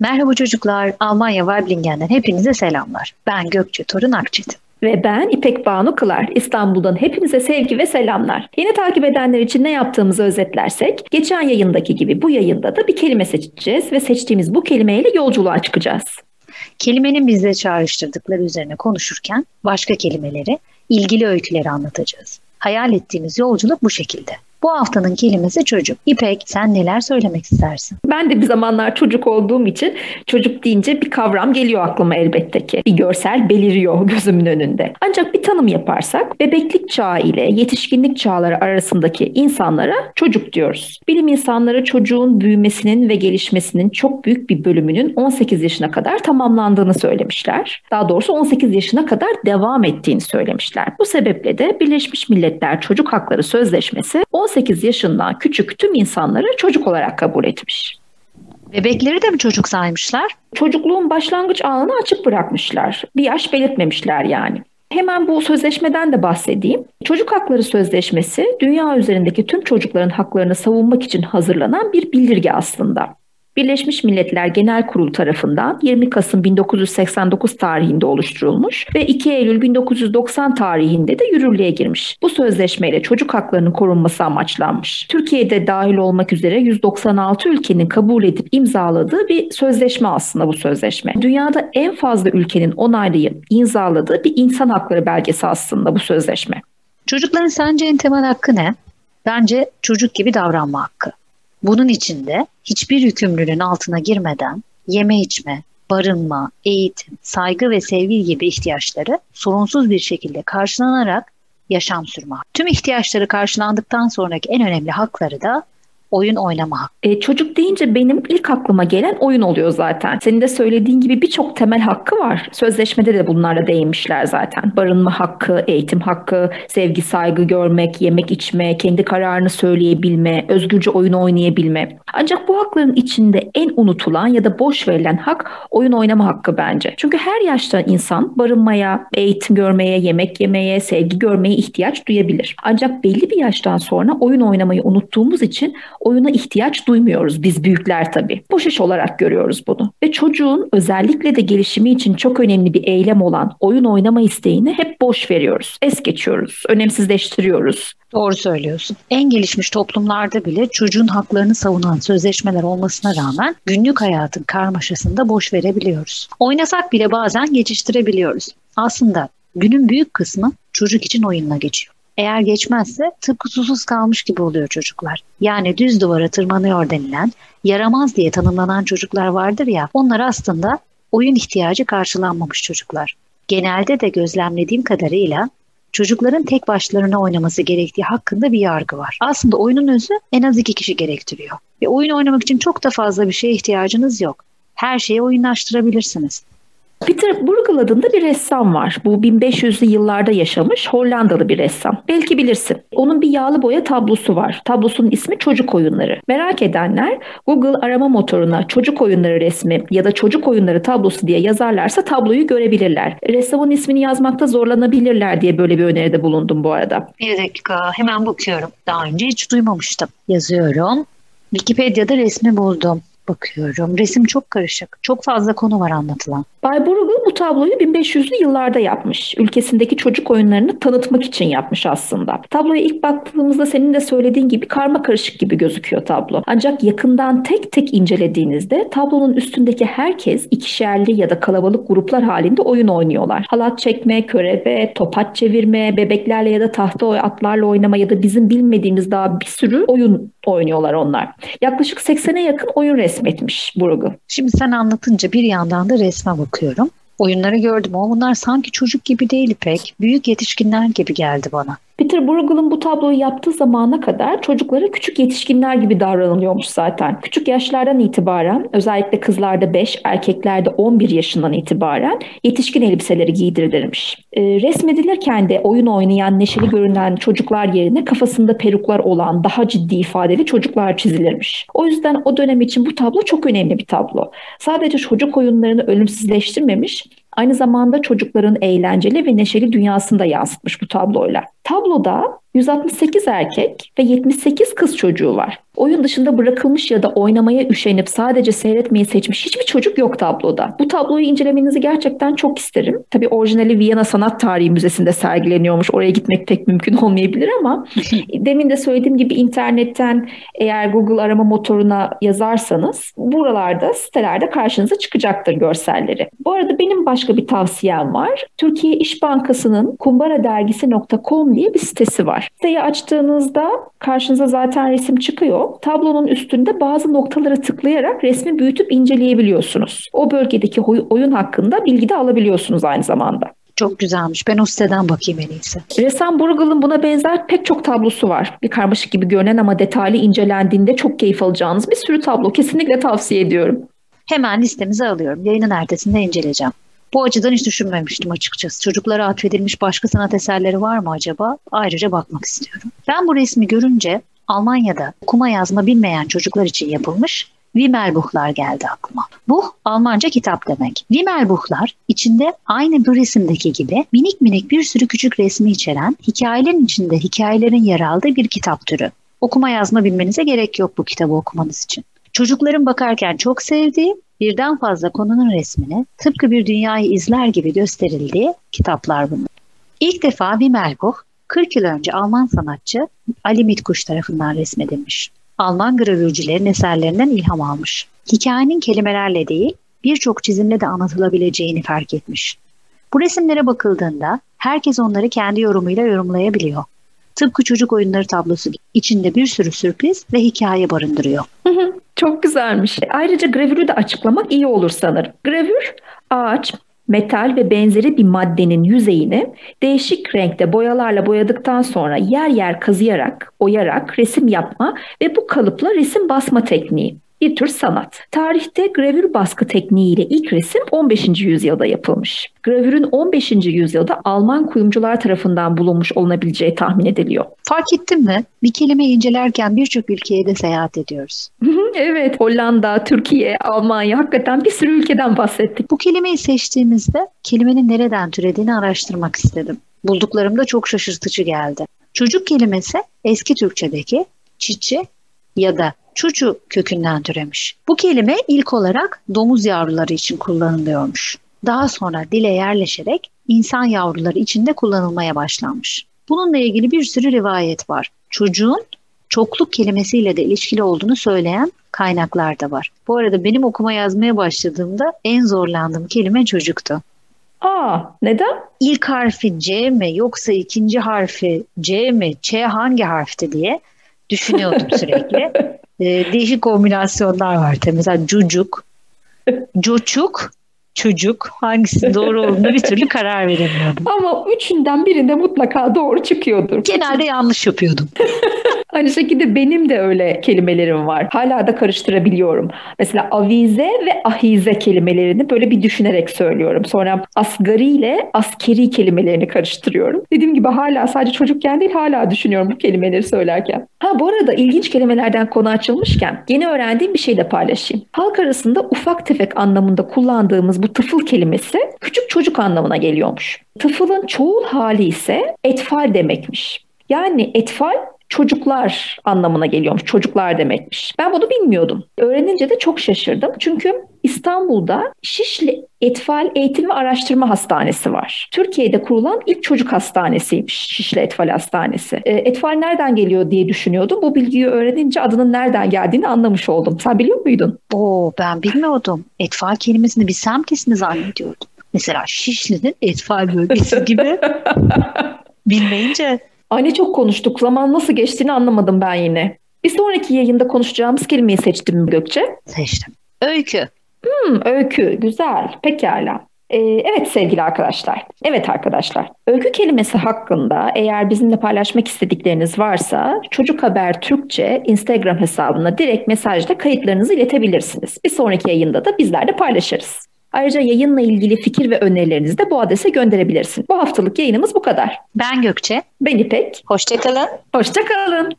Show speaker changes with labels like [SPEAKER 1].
[SPEAKER 1] Merhaba çocuklar, Almanya Weiblingen'den hepinize selamlar. Ben Gökçe Torun Akçetin.
[SPEAKER 2] Ve ben İpek Banu Kılar. İstanbul'dan hepinize sevgi ve selamlar. Yeni takip edenler için ne yaptığımızı özetlersek, geçen yayındaki gibi bu yayında da bir kelime seçeceğiz ve seçtiğimiz bu kelimeyle yolculuğa çıkacağız.
[SPEAKER 1] Kelimenin bizde çağrıştırdıkları üzerine konuşurken başka kelimeleri, ilgili öyküleri anlatacağız. Hayal ettiğimiz yolculuk bu şekilde. Bu haftanın kelimesi çocuk. İpek sen neler söylemek istersin?
[SPEAKER 2] Ben de bir zamanlar çocuk olduğum için çocuk deyince bir kavram geliyor aklıma elbette ki. Bir görsel beliriyor gözümün önünde. Ancak bir tanım yaparsak bebeklik çağı ile yetişkinlik çağları arasındaki insanlara çocuk diyoruz. Bilim insanları çocuğun büyümesinin ve gelişmesinin çok büyük bir bölümünün 18 yaşına kadar tamamlandığını söylemişler. Daha doğrusu 18 yaşına kadar devam ettiğini söylemişler. Bu sebeple de Birleşmiş Milletler Çocuk Hakları Sözleşmesi 18 yaşından küçük tüm insanları çocuk olarak kabul etmiş.
[SPEAKER 1] Bebekleri de mi çocuk saymışlar?
[SPEAKER 2] Çocukluğun başlangıç anını açık bırakmışlar. Bir yaş belirtmemişler yani. Hemen bu sözleşmeden de bahsedeyim. Çocuk Hakları Sözleşmesi dünya üzerindeki tüm çocukların haklarını savunmak için hazırlanan bir bildirge aslında. Birleşmiş Milletler Genel Kurulu tarafından 20 Kasım 1989 tarihinde oluşturulmuş ve 2 Eylül 1990 tarihinde de yürürlüğe girmiş. Bu sözleşmeyle çocuk haklarının korunması amaçlanmış. Türkiye'de dahil olmak üzere 196 ülkenin kabul edip imzaladığı bir sözleşme aslında bu sözleşme. Dünyada en fazla ülkenin onaylayıp imzaladığı bir insan hakları belgesi aslında bu sözleşme.
[SPEAKER 1] Çocukların sence en temel hakkı ne? Bence çocuk gibi davranma hakkı. Bunun içinde hiçbir yükümlülüğün altına girmeden yeme içme, barınma, eğitim, saygı ve sevgi gibi ihtiyaçları sorunsuz bir şekilde karşılanarak yaşam sürme. Tüm ihtiyaçları karşılandıktan sonraki en önemli hakları da oyun oynama.
[SPEAKER 2] E, çocuk deyince benim ilk aklıma gelen oyun oluyor zaten. Senin de söylediğin gibi birçok temel hakkı var. Sözleşmede de bunlarla değinmişler zaten. Barınma hakkı, eğitim hakkı, sevgi, saygı görmek, yemek içme, kendi kararını söyleyebilme, özgürce oyun oynayabilme. Ancak bu hakların içinde en unutulan ya da boş verilen hak oyun oynama hakkı bence. Çünkü her yaşta insan barınmaya, eğitim görmeye, yemek yemeye, sevgi görmeye ihtiyaç duyabilir. Ancak belli bir yaştan sonra oyun oynamayı unuttuğumuz için oyuna ihtiyaç duymuyoruz biz büyükler tabii. Boş iş olarak görüyoruz bunu. Ve çocuğun özellikle de gelişimi için çok önemli bir eylem olan oyun oynama isteğini hep boş veriyoruz. Es geçiyoruz, önemsizleştiriyoruz.
[SPEAKER 1] Doğru söylüyorsun. En gelişmiş toplumlarda bile çocuğun haklarını savunan sözleşmeler olmasına rağmen günlük hayatın karmaşasında boş verebiliyoruz. Oynasak bile bazen geçiştirebiliyoruz. Aslında günün büyük kısmı çocuk için oyunla geçiyor. Eğer geçmezse tıpkı susuz kalmış gibi oluyor çocuklar. Yani düz duvara tırmanıyor denilen, yaramaz diye tanımlanan çocuklar vardır ya, onlar aslında oyun ihtiyacı karşılanmamış çocuklar. Genelde de gözlemlediğim kadarıyla çocukların tek başlarına oynaması gerektiği hakkında bir yargı var. Aslında oyunun özü en az iki kişi gerektiriyor. Ve oyun oynamak için çok da fazla bir şeye ihtiyacınız yok. Her şeyi oyunlaştırabilirsiniz.
[SPEAKER 2] Peter Bruegel adında bir ressam var. Bu 1500'lü yıllarda yaşamış Hollandalı bir ressam. Belki bilirsin. Onun bir yağlı boya tablosu var. Tablosunun ismi Çocuk Oyunları. Merak edenler Google arama motoruna çocuk oyunları resmi ya da çocuk oyunları tablosu diye yazarlarsa tabloyu görebilirler. Ressamın ismini yazmakta zorlanabilirler diye böyle bir öneride bulundum bu arada.
[SPEAKER 1] Bir dakika hemen bakıyorum. Daha önce hiç duymamıştım. Yazıyorum. Wikipedia'da resmi buldum bakıyorum. Resim çok karışık. Çok fazla konu var anlatılan.
[SPEAKER 2] Bay Bruegel bu tabloyu 1500'lü yıllarda yapmış. Ülkesindeki çocuk oyunlarını tanıtmak için yapmış aslında. Tabloya ilk baktığımızda senin de söylediğin gibi karma karışık gibi gözüküyor tablo. Ancak yakından tek tek incelediğinizde tablonun üstündeki herkes ikişerli ya da kalabalık gruplar halinde oyun oynuyorlar. Halat çekme, körebe, topaç çevirme, bebeklerle ya da tahta atlarla oynama ya da bizim bilmediğimiz daha bir sürü oyun oynuyorlar onlar. Yaklaşık 80'e yakın oyun resmetmiş Bruegel.
[SPEAKER 1] Şimdi sen anlatınca bir yandan da resme bakıyorum. Oyunları gördüm ama bunlar sanki çocuk gibi değil pek. Büyük yetişkinler gibi geldi bana.
[SPEAKER 2] Peter Bruegel'ın bu tabloyu yaptığı zamana kadar çocuklara küçük yetişkinler gibi davranılıyormuş zaten. Küçük yaşlardan itibaren özellikle kızlarda 5, erkeklerde 11 yaşından itibaren yetişkin elbiseleri giydirilirmiş. E, resmedilirken de oyun oynayan, neşeli görünen çocuklar yerine kafasında peruklar olan daha ciddi ifadeli çocuklar çizilirmiş. O yüzden o dönem için bu tablo çok önemli bir tablo. Sadece çocuk oyunlarını ölümsüzleştirmemiş, aynı zamanda çocukların eğlenceli ve neşeli dünyasını da yansıtmış bu tabloyla. Tabloda 168 erkek ve 78 kız çocuğu var. Oyun dışında bırakılmış ya da oynamaya üşenip sadece seyretmeyi seçmiş hiçbir çocuk yok tabloda. Bu tabloyu incelemenizi gerçekten çok isterim. Tabii orijinali Viyana Sanat Tarihi Müzesi'nde sergileniyormuş. Oraya gitmek pek mümkün olmayabilir ama demin de söylediğim gibi internetten eğer Google arama motoruna yazarsanız buralarda sitelerde karşınıza çıkacaktır görselleri. Bu arada benim başka bir tavsiyem var. Türkiye İş Bankası'nın kumbaradergisi.com diye bir sitesi var. Siteyi açtığınızda karşınıza zaten resim çıkıyor. Tablonun üstünde bazı noktalara tıklayarak resmi büyütüp inceleyebiliyorsunuz. O bölgedeki oyun hakkında bilgi de alabiliyorsunuz aynı zamanda.
[SPEAKER 1] Çok güzelmiş. Ben o siteden bakayım en iyisi.
[SPEAKER 2] Ressam Burgal'ın buna benzer pek çok tablosu var. Bir karmaşık gibi görünen ama detaylı incelendiğinde çok keyif alacağınız bir sürü tablo. Kesinlikle tavsiye ediyorum.
[SPEAKER 1] Hemen listemize alıyorum. Yayının ertesinde inceleyeceğim. Bu açıdan hiç düşünmemiştim açıkçası. Çocuklara atfedilmiş başka sanat eserleri var mı acaba? Ayrıca bakmak istiyorum. Ben bu resmi görünce Almanya'da okuma yazma bilmeyen çocuklar için yapılmış Wimmelbuchlar geldi aklıma. Bu Almanca kitap demek. Wimmelbuchlar içinde aynı bu resimdeki gibi minik minik bir sürü küçük resmi içeren hikayelerin içinde hikayelerin yer aldığı bir kitap türü. Okuma yazma bilmenize gerek yok bu kitabı okumanız için. Çocukların bakarken çok sevdiği birden fazla konunun resmini tıpkı bir dünyayı izler gibi gösterildiği kitaplar bunlar. İlk defa Wimmelbuch 40 yıl önce Alman sanatçı Ali Mitkuş tarafından resmedilmiş. Alman gravürcülerin eserlerinden ilham almış. Hikayenin kelimelerle değil, birçok çizimle de anlatılabileceğini fark etmiş. Bu resimlere bakıldığında herkes onları kendi yorumuyla yorumlayabiliyor. Tıpkı çocuk oyunları tablosu içinde bir sürü sürpriz ve hikaye barındırıyor.
[SPEAKER 2] Çok güzelmiş. Ayrıca gravürü de açıklamak iyi olur sanırım. Gravür ağaç, metal ve benzeri bir maddenin yüzeyini değişik renkte boyalarla boyadıktan sonra yer yer kazıyarak, oyarak resim yapma ve bu kalıpla resim basma tekniği bir tür sanat. Tarihte gravür baskı tekniğiyle ilk resim 15. yüzyılda yapılmış. Gravürün 15. yüzyılda Alman kuyumcular tarafından bulunmuş olunabileceği tahmin ediliyor.
[SPEAKER 1] Fark ettin mi? Bir kelimeyi incelerken birçok ülkeye de seyahat ediyoruz.
[SPEAKER 2] evet, Hollanda, Türkiye, Almanya hakikaten bir sürü ülkeden bahsettik.
[SPEAKER 1] Bu kelimeyi seçtiğimizde kelimenin nereden türediğini araştırmak istedim. Bulduklarım da çok şaşırtıcı geldi. Çocuk kelimesi eski Türkçedeki çiçi ya da çuçu kökünden türemiş. Bu kelime ilk olarak domuz yavruları için kullanılıyormuş. Daha sonra dile yerleşerek insan yavruları için de kullanılmaya başlanmış. Bununla ilgili bir sürü rivayet var. Çocuğun çokluk kelimesiyle de ilişkili olduğunu söyleyen kaynaklar da var. Bu arada benim okuma yazmaya başladığımda en zorlandığım kelime çocuktu.
[SPEAKER 2] Aa, neden?
[SPEAKER 1] İlk harfi C mi yoksa ikinci harfi C mi, Ç hangi harfti diye düşünüyordum sürekli. Ee, değişik kombinasyonlar var tabii. Mesela cucuk, coçuk, çocuk hangisi doğru olduğunu bir türlü karar veremiyordum.
[SPEAKER 2] Ama üçünden birinde mutlaka doğru çıkıyordur.
[SPEAKER 1] Genelde yanlış yapıyordum.
[SPEAKER 2] Aynı şekilde benim de öyle kelimelerim var. Hala da karıştırabiliyorum. Mesela avize ve ahize kelimelerini böyle bir düşünerek söylüyorum. Sonra asgari ile askeri kelimelerini karıştırıyorum. Dediğim gibi hala sadece çocukken değil hala düşünüyorum bu kelimeleri söylerken. Ha bu arada ilginç kelimelerden konu açılmışken yeni öğrendiğim bir şey de paylaşayım. Halk arasında ufak tefek anlamında kullandığımız bu tıfıl kelimesi küçük çocuk anlamına geliyormuş. Tıfılın çoğul hali ise etfal demekmiş. Yani etfal çocuklar anlamına geliyormuş. Çocuklar demekmiş. Ben bunu bilmiyordum. Öğrenince de çok şaşırdım. Çünkü İstanbul'da Şişli Etfal Eğitim ve Araştırma Hastanesi var. Türkiye'de kurulan ilk çocuk hastanesiymiş Şişli Etfal Hastanesi. E, Etfal nereden geliyor diye düşünüyordum. Bu bilgiyi öğrenince adının nereden geldiğini anlamış oldum. Sen biliyor muydun?
[SPEAKER 1] Oo ben bilmiyordum. Etfal kelimesini bir semt ismi zannediyordum. Mesela Şişli'nin Etfal bölgesi gibi bilmeyince
[SPEAKER 2] Ay çok konuştuk. Zaman nasıl geçtiğini anlamadım ben yine. Bir sonraki yayında konuşacağımız kelimeyi seçtim mi Gökçe?
[SPEAKER 1] Seçtim. Öykü.
[SPEAKER 2] Hmm, öykü. Güzel. Pekala. Ee, evet sevgili arkadaşlar. Evet arkadaşlar. Öykü kelimesi hakkında eğer bizimle paylaşmak istedikleriniz varsa Çocuk Haber Türkçe Instagram hesabına direkt mesajla kayıtlarınızı iletebilirsiniz. Bir sonraki yayında da bizler de paylaşırız. Ayrıca yayınla ilgili fikir ve önerilerinizi de bu adrese gönderebilirsin. Bu haftalık yayınımız bu kadar.
[SPEAKER 1] Ben Gökçe.
[SPEAKER 2] Ben İpek.
[SPEAKER 1] Hoşçakalın.
[SPEAKER 2] Hoşçakalın.